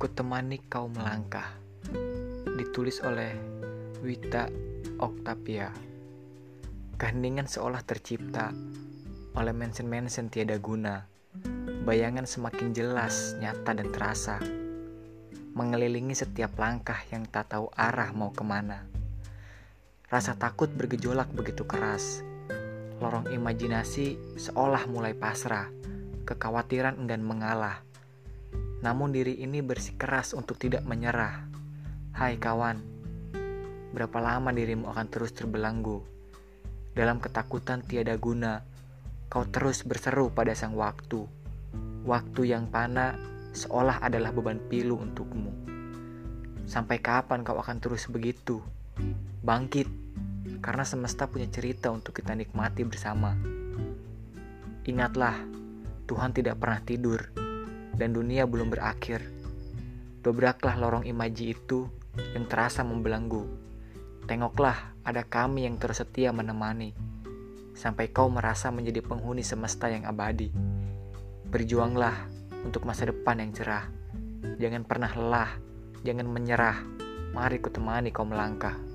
Kutemani Kau Melangkah Ditulis oleh Wita Oktavia Keheningan seolah tercipta oleh mensen-mensen tiada guna. Bayangan semakin jelas, nyata dan terasa. Mengelilingi setiap langkah yang tak tahu arah mau ke mana. Rasa takut bergejolak begitu keras. Lorong imajinasi seolah mulai pasrah. Kekhawatiran enggan mengalah namun diri ini bersikeras untuk tidak menyerah. Hai kawan, berapa lama dirimu akan terus terbelenggu? Dalam ketakutan tiada guna, kau terus berseru pada sang waktu. Waktu yang pana seolah adalah beban pilu untukmu. Sampai kapan kau akan terus begitu? Bangkit, karena semesta punya cerita untuk kita nikmati bersama. Ingatlah, Tuhan tidak pernah tidur dan dunia belum berakhir. Dobraklah lorong imaji itu yang terasa membelenggu. Tengoklah, ada kami yang terus setia menemani, sampai kau merasa menjadi penghuni semesta yang abadi. Berjuanglah untuk masa depan yang cerah. Jangan pernah lelah, jangan menyerah. Mari ku temani kau melangkah.